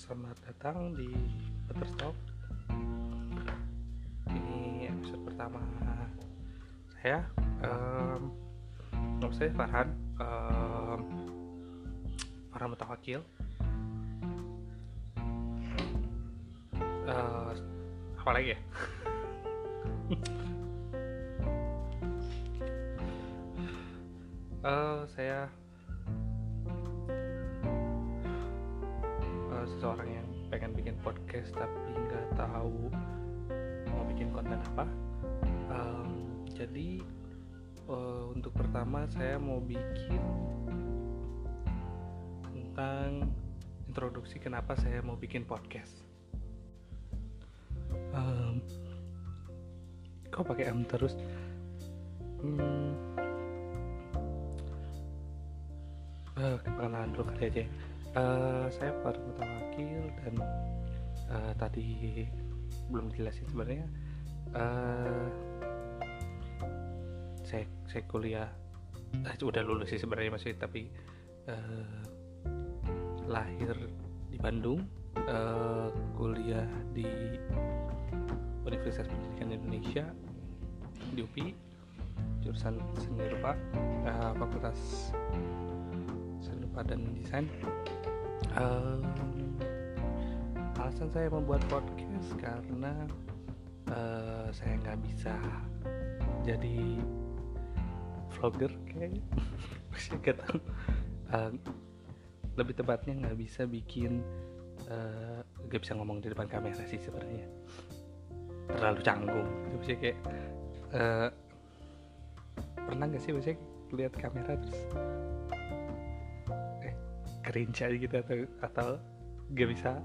Selamat datang di Buttertalk Ini episode pertama saya um, Nama saya Farhan. Um, Farhan Mutawakil. Uh, Apa lagi ya? uh, saya seseorang yang pengen bikin podcast tapi nggak tahu mau bikin konten apa. Um, jadi uh, untuk pertama saya mau bikin tentang introduksi kenapa saya mau bikin podcast. Um, kok pakai M terus? Hmm, uh, kenalan dulu kali aja uh, saya baru Mutawakil dan uh, tadi belum jelasin sebenarnya. Uh, saya saya kuliah uh, udah lulus sih sebenarnya masih tapi uh, lahir di Bandung. Uh, kuliah di Universitas Pendidikan Indonesia di UPI jurusan seni rupa uh, fakultas seni rupa dan desain. Um, alasan saya membuat podcast karena uh, saya nggak bisa jadi vlogger kayaknya. Masih tahu. Uh, lebih tepatnya nggak bisa bikin uh, bisa ngomong di depan kamera sih sebenarnya. Terlalu canggung. Gitu sih kayak uh, pernah nggak sih biasanya lihat kamera terus cringe aja gitu atau atau nggak bisa.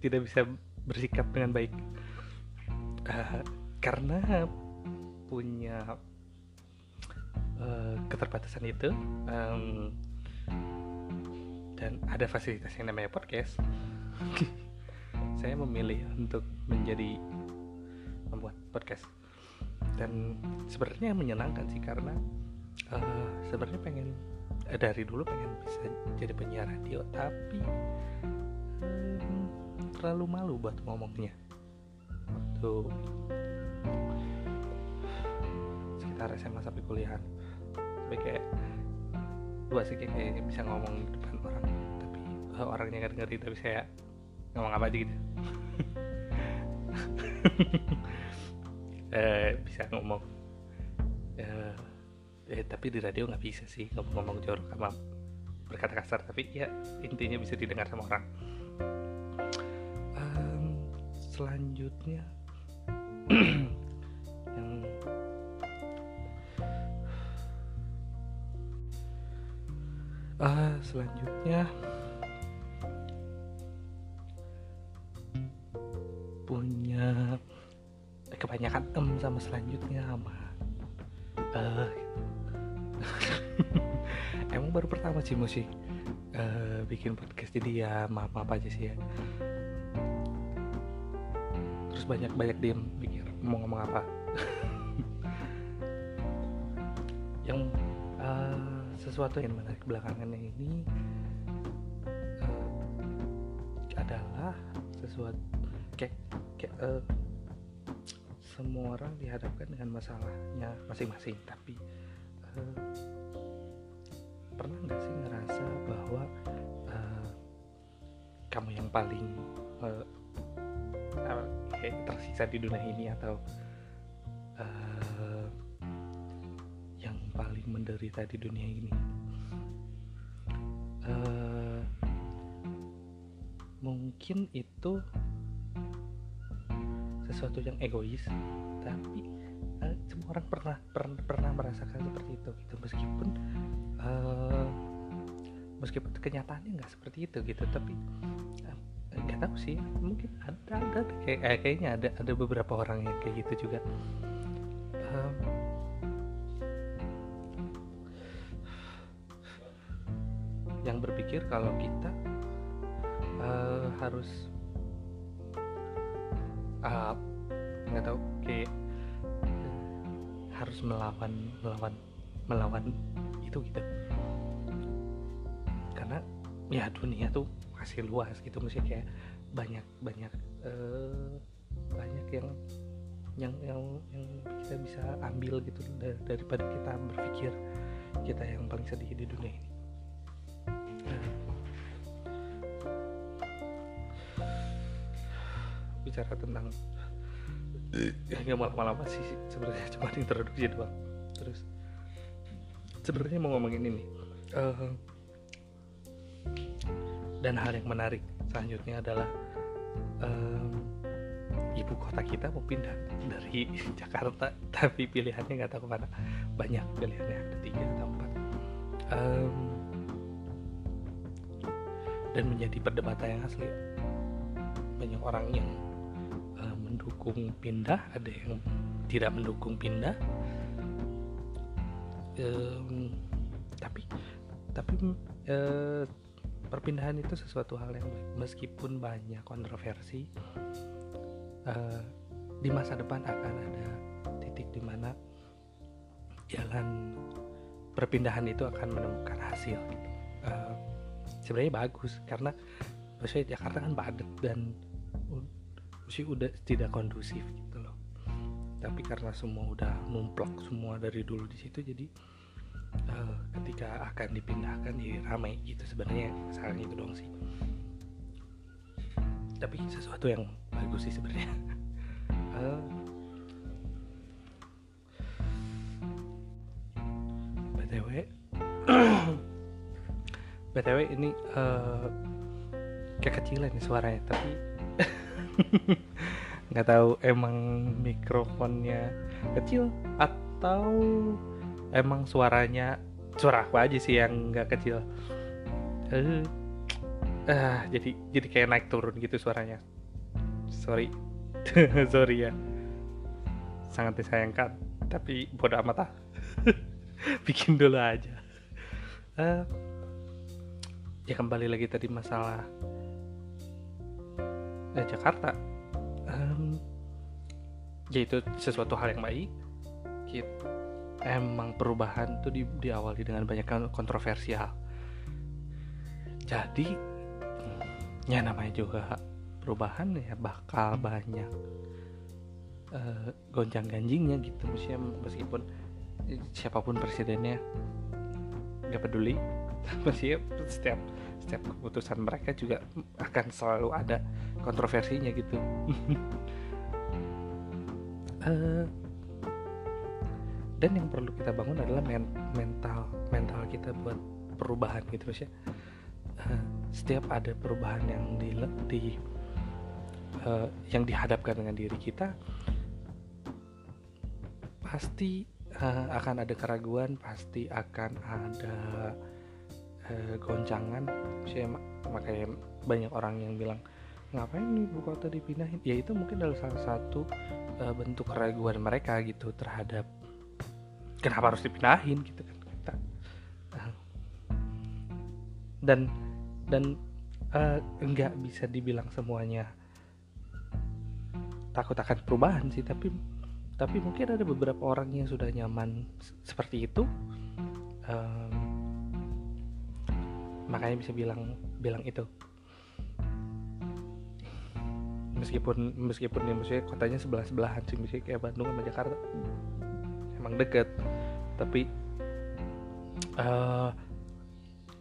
Tidak bisa bersikap dengan baik. Uh, karena punya uh, keterbatasan itu um, dan ada fasilitas yang namanya podcast saya memilih untuk menjadi membuat podcast. Dan sebenarnya menyenangkan sih karena uh, sebenarnya pengen dari dulu pengen bisa jadi penyiar radio tapi um, terlalu malu buat ngomongnya. Waktu sekitar SMA sampai kuliahan tapi kayak gue sih kayak, bisa ngomong di depan orang tapi uh, orangnya nggak ngerti tapi saya ngomong apa aja gitu. Eh, bisa ngomong eh, tapi di radio nggak bisa sih ngomong-ngomong jorok sama berkata kasar tapi ya intinya bisa didengar sama orang. Um, selanjutnya yang uh, selanjutnya punya eh, kebanyakan em sama selanjutnya sama uh, baru pertama sih musik uh, bikin podcast jadi ya maaf maaf aja sih ya. Terus banyak banyak diem pikir mau ngomong apa. Yang uh, sesuatu yang menarik belakangan ini uh, adalah sesuatu kayak, kayak uh, semua orang dihadapkan dengan masalahnya masing-masing tapi pernah nggak sih ngerasa bahwa uh, kamu yang paling uh, kayak tersisa di dunia ini atau uh, yang paling menderita di dunia ini? Uh, mungkin itu sesuatu yang egois tapi uh, orang pernah pernah pernah merasakan seperti itu gitu. Meskipun uh, meskipun kenyataannya nggak seperti itu gitu tapi nggak uh, tahu sih mungkin ada ada kayak eh, kayaknya ada ada beberapa orang yang kayak gitu juga. Um, yang berpikir kalau kita uh, harus uh, nggak tahu kayak harus melawan melawan melawan itu gitu. Karena ya dunia tuh advokasi luas gitu mesti kayak banyak banyak uh, banyak yang yang yang yang kita bisa ambil gitu dar daripada kita berpikir kita yang paling sedih di dunia ini. Bicara tentang ya nggak malam-malam sih sebenarnya? Cuma introduksi doang. Terus. Sebenarnya mau ngomongin ini. Uh, dan hal yang menarik selanjutnya adalah um, ibu kota kita mau pindah dari Jakarta tapi pilihannya nggak tahu ke mana. Banyak pilihannya ada tiga atau empat. Um, dan menjadi perdebatan yang asli. Banyak orang yang mendukung pindah ada yang tidak mendukung pindah. Um, tapi tapi uh, perpindahan itu sesuatu hal yang baik. Meskipun banyak kontroversi uh, di masa depan akan ada titik di mana jalan perpindahan itu akan menemukan hasil. Uh, sebenarnya bagus karena maksudnya Jakarta kan padat dan sih udah tidak kondusif gitu loh. Tapi karena semua udah numplok semua dari dulu di situ jadi uh, ketika akan dipindahkan ya ramai gitu sebenarnya masalahnya itu dong sih. Tapi sesuatu yang bagus sih sebenarnya. Uh, btw btw ini uh, kekecilan suaranya tapi nggak tahu emang mikrofonnya kecil atau emang suaranya suara aku aja sih yang nggak kecil. Uh, uh, jadi jadi kayak naik turun gitu suaranya. Sorry. Sorry ya. Sangat disayangkan tapi bodoh amat ah. Bikin dulu aja. Uh, ya kembali lagi tadi masalah eh, Jakarta. Um, ya itu sesuatu hal yang baik kita emang perubahan tuh di, diawali dengan banyak kontroversial. Jadi ya namanya juga perubahan ya bakal banyak uh, gonjang ganjingnya gitu. Meskipun siapa pun presidennya nggak peduli masih setiap setiap keputusan mereka juga akan selalu ada kontroversinya gitu. Uh, dan yang perlu kita bangun adalah men mental mental kita buat perubahan gitu ya. Uh, setiap ada perubahan yang di, di uh, yang dihadapkan dengan diri kita pasti uh, akan ada keraguan pasti akan ada uh, goncangan. Sih makanya banyak orang yang bilang ngapain nih ibu kota dipindahin? Ya itu mungkin adalah salah satu uh, bentuk keraguan mereka gitu terhadap kenapa harus dipindahin gitu kan kita dan dan uh, enggak bisa dibilang semuanya takut akan perubahan sih tapi tapi mungkin ada beberapa orang yang sudah nyaman seperti itu. Um, makanya bisa bilang bilang itu meskipun meskipun ya maksudnya kotanya sebelah sebelahan sih misalnya kayak Bandung sama Jakarta. Emang deket. Tapi uh,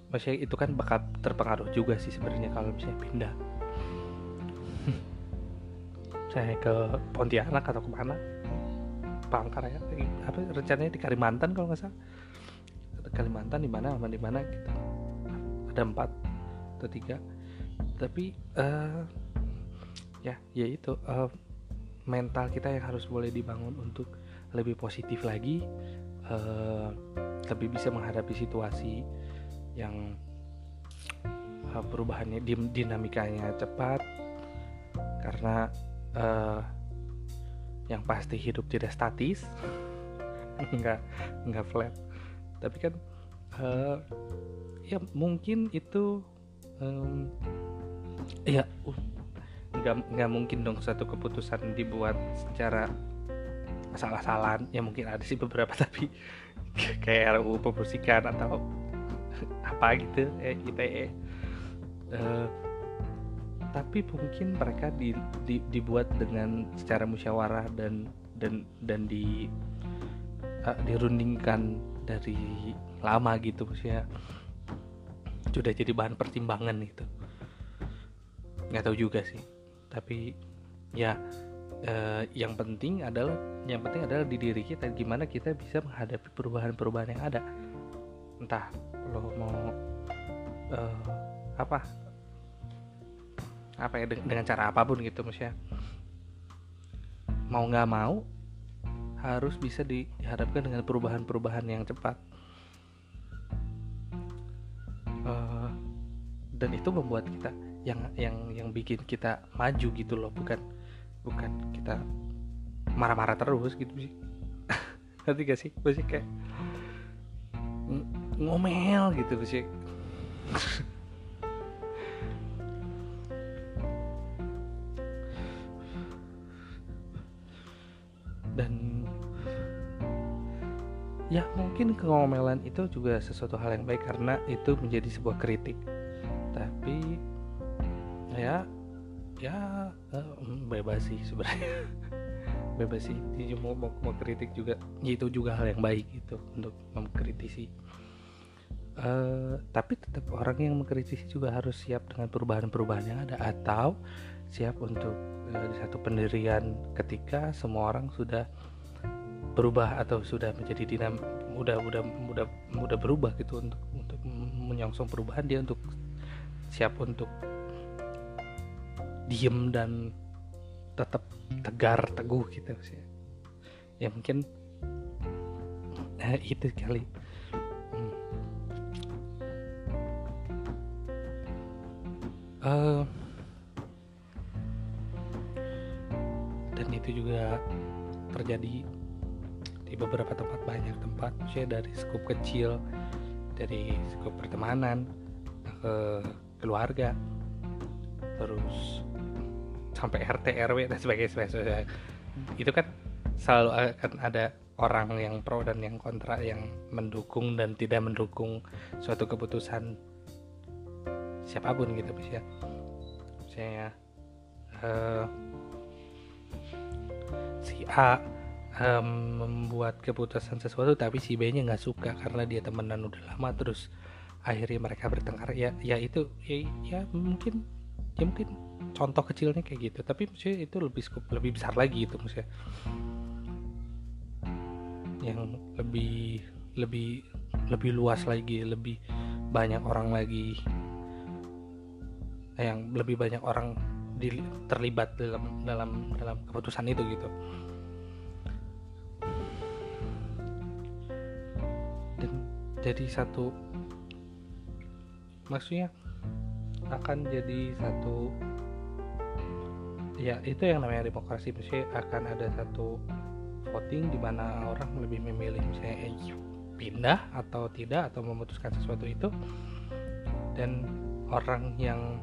maksudnya itu kan bakal terpengaruh juga sih sebenarnya kalau misalnya pindah. Saya ke Pontianak atau ke mana? Palangkaraya apa rencananya di Kalimantan kalau nggak salah. Kalimantan di mana di mana gitu. Ada empat atau tiga. Tapi uh, ya ya itu uh, mental kita yang harus boleh dibangun untuk lebih positif lagi uh, lebih bisa menghadapi situasi yang uh, perubahannya dinamikanya cepat. Karena uh, yang pasti hidup tidak statis nggak nggak flat. Tapi kan uh, ya mungkin itu um, ya uh, nggak nggak mungkin dong satu keputusan dibuat secara salah-salahan. Ya mungkin ada sih beberapa tapi kayak RUU pemusikan atau apa gitu eh ITE uh, tapi mungkin mereka di, di, dibuat dengan secara musyawarah dan dan dan di uh, dirundingkan dari lama gitu maksudnya sudah jadi bahan pertimbangan itu. Nggak tahu juga sih tapi ya uh, yang penting adalah yang penting adalah di diri kita gimana kita bisa menghadapi perubahan-perubahan yang ada. Entah lo mau uh, apa apa ya dengan cara apa pun gitu maksudnya. Mau nggak mau harus bisa dihadapkan dengan perubahan-perubahan yang cepat. Uh, dan itu membuat kita yang yang yang bikin kita maju gitu loh bukan bukan kita marah-marah terus gitu sih. Nanti gak sih? Masih kayak ngomel gitu sih. Ya mungkin kengomelan itu juga sesuatu hal yang baik karena itu menjadi sebuah kritik. Tapi ya ya uh, bebas sih sebenarnya. Bebas sih dia mau, mau, mau kritik juga. Ya itu juga hal yang baik gitu untuk mengkritisi. Uh, tapi tetap orang yang mengkritisi juga harus siap dengan perubahan-perubahan yang ada atau siap untuk uh, satu pendirian ketika semua orang sudah berubah atau sudah menjadi dinam udah udah udah udah berubah gitu untuk untuk menyongsong perubahan dia untuk siap untuk diem dan tetap tegar teguh gitu sih. Ya mungkin eh, itu kali. Hmm. uh, dan itu juga terjadi di beberapa tempat banyak tempat saya dari skup kecil dari skup pertemanan ke keluarga. Terus sampai RT RW dan sebagainya itu kan selalu akan ada orang yang pro dan yang kontra yang mendukung dan tidak mendukung suatu keputusan siapa pun gitu ya. Misalnya uh, si A um, membuat keputusan sesuatu tapi si B nya nggak suka karena dia temenan udah lama terus akhirnya mereka bertengkar. Ya ya itu ya, ya mungkin ya mungkin contoh kecilnya kayak gitu. Tapi maksudnya itu lebih skup lebih besar lagi itu maksudnya. Yang lebih lebih lebih luas lagi lebih banyak orang lagi. Yang lebih banyak orang di, terlibat dalam dalam dalam keputusan itu gitu. Jadi satu maksudnya akan jadi satu ya itu yang namanya demokrasi. Maksudnya akan ada satu voting di mana orang lebih memilih misalnya eh, pindah atau tidak atau memutuskan sesuatu itu. Dan orang yang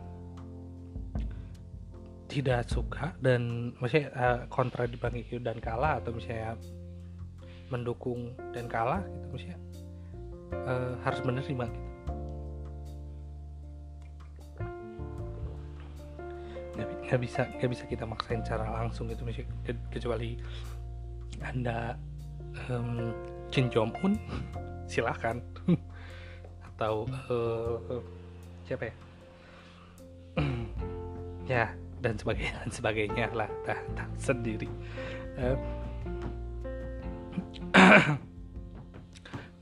tidak suka dan maksudnya uh, kontra dibanding dan kalah atau misalnya mendukung dan kalah gitu misalnya uh, harus menerima gitu nggak bisa nggak bisa kita maksain cara langsung gitu misalnya kecuali anda um, Jong Un silahkan. Atau uh, siapa ya? Ya dan sebagainya dan sebagainya lah tak, tak sendiri. Uh,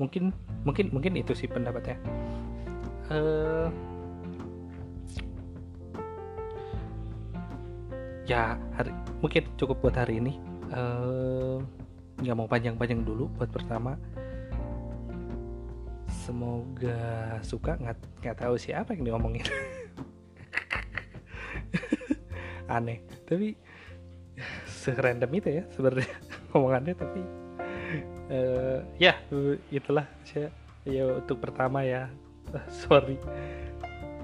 mungkin mungkin mungkin itu sih pendapatnya. Uh, ya hari, mungkin cukup buat hari ini. Uh, nggak mau panjang-panjang dulu buat pertama. Semoga suka nggak nggak tahu siapa yang diomongin. Aneh tapi serandom itu ya sebenarnya omongannya tapi uh, ya itulah. Saya ya untuk pertama ya. Uh, sorry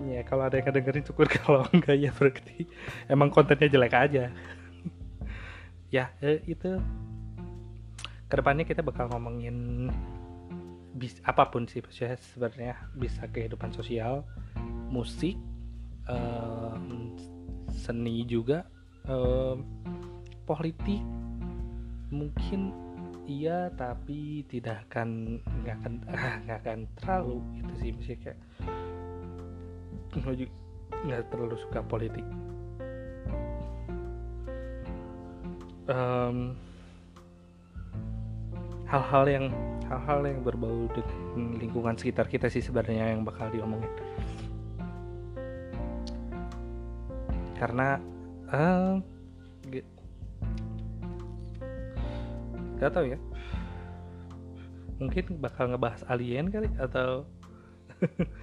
ya kalau ada yang dengerin syukur kalau enggak ya berarti emang kontennya jelek aja. Ya uh, itu ke depannya kita bakal ngomongin bis apa pun sih ya sebenarnya bisa kehidupan sosial musik um, seni juga uh, politik mungkin iya tapi tidak akan nggak akan nggak akan terlalu itu sih misalnya kayak nggak terlalu suka politik. Um, hal-hal yang hal-hal yang berbau dengan lingkungan sekitar kita sih sebenarnya yang bakal diomongin. Karena uh, gak tau ya. Mungkin bakal ngebahas alien kali atau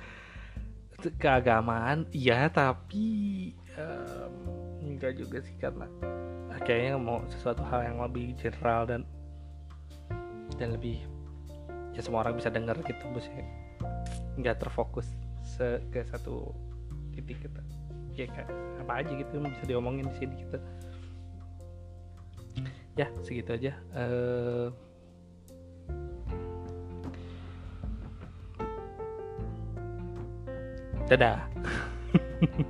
keagamaan iya tapi um, enggak juga sih karena kayaknya mau sesuatu hal yang lebih general dan dan lebih ya semua orang bisa dengar gitu maksudnya nggak terfokus se ke satu titik gitu. Ya kayak apa aja gitu bisa diomongin di sini gitu. Ya segitu aja. Uh, dadah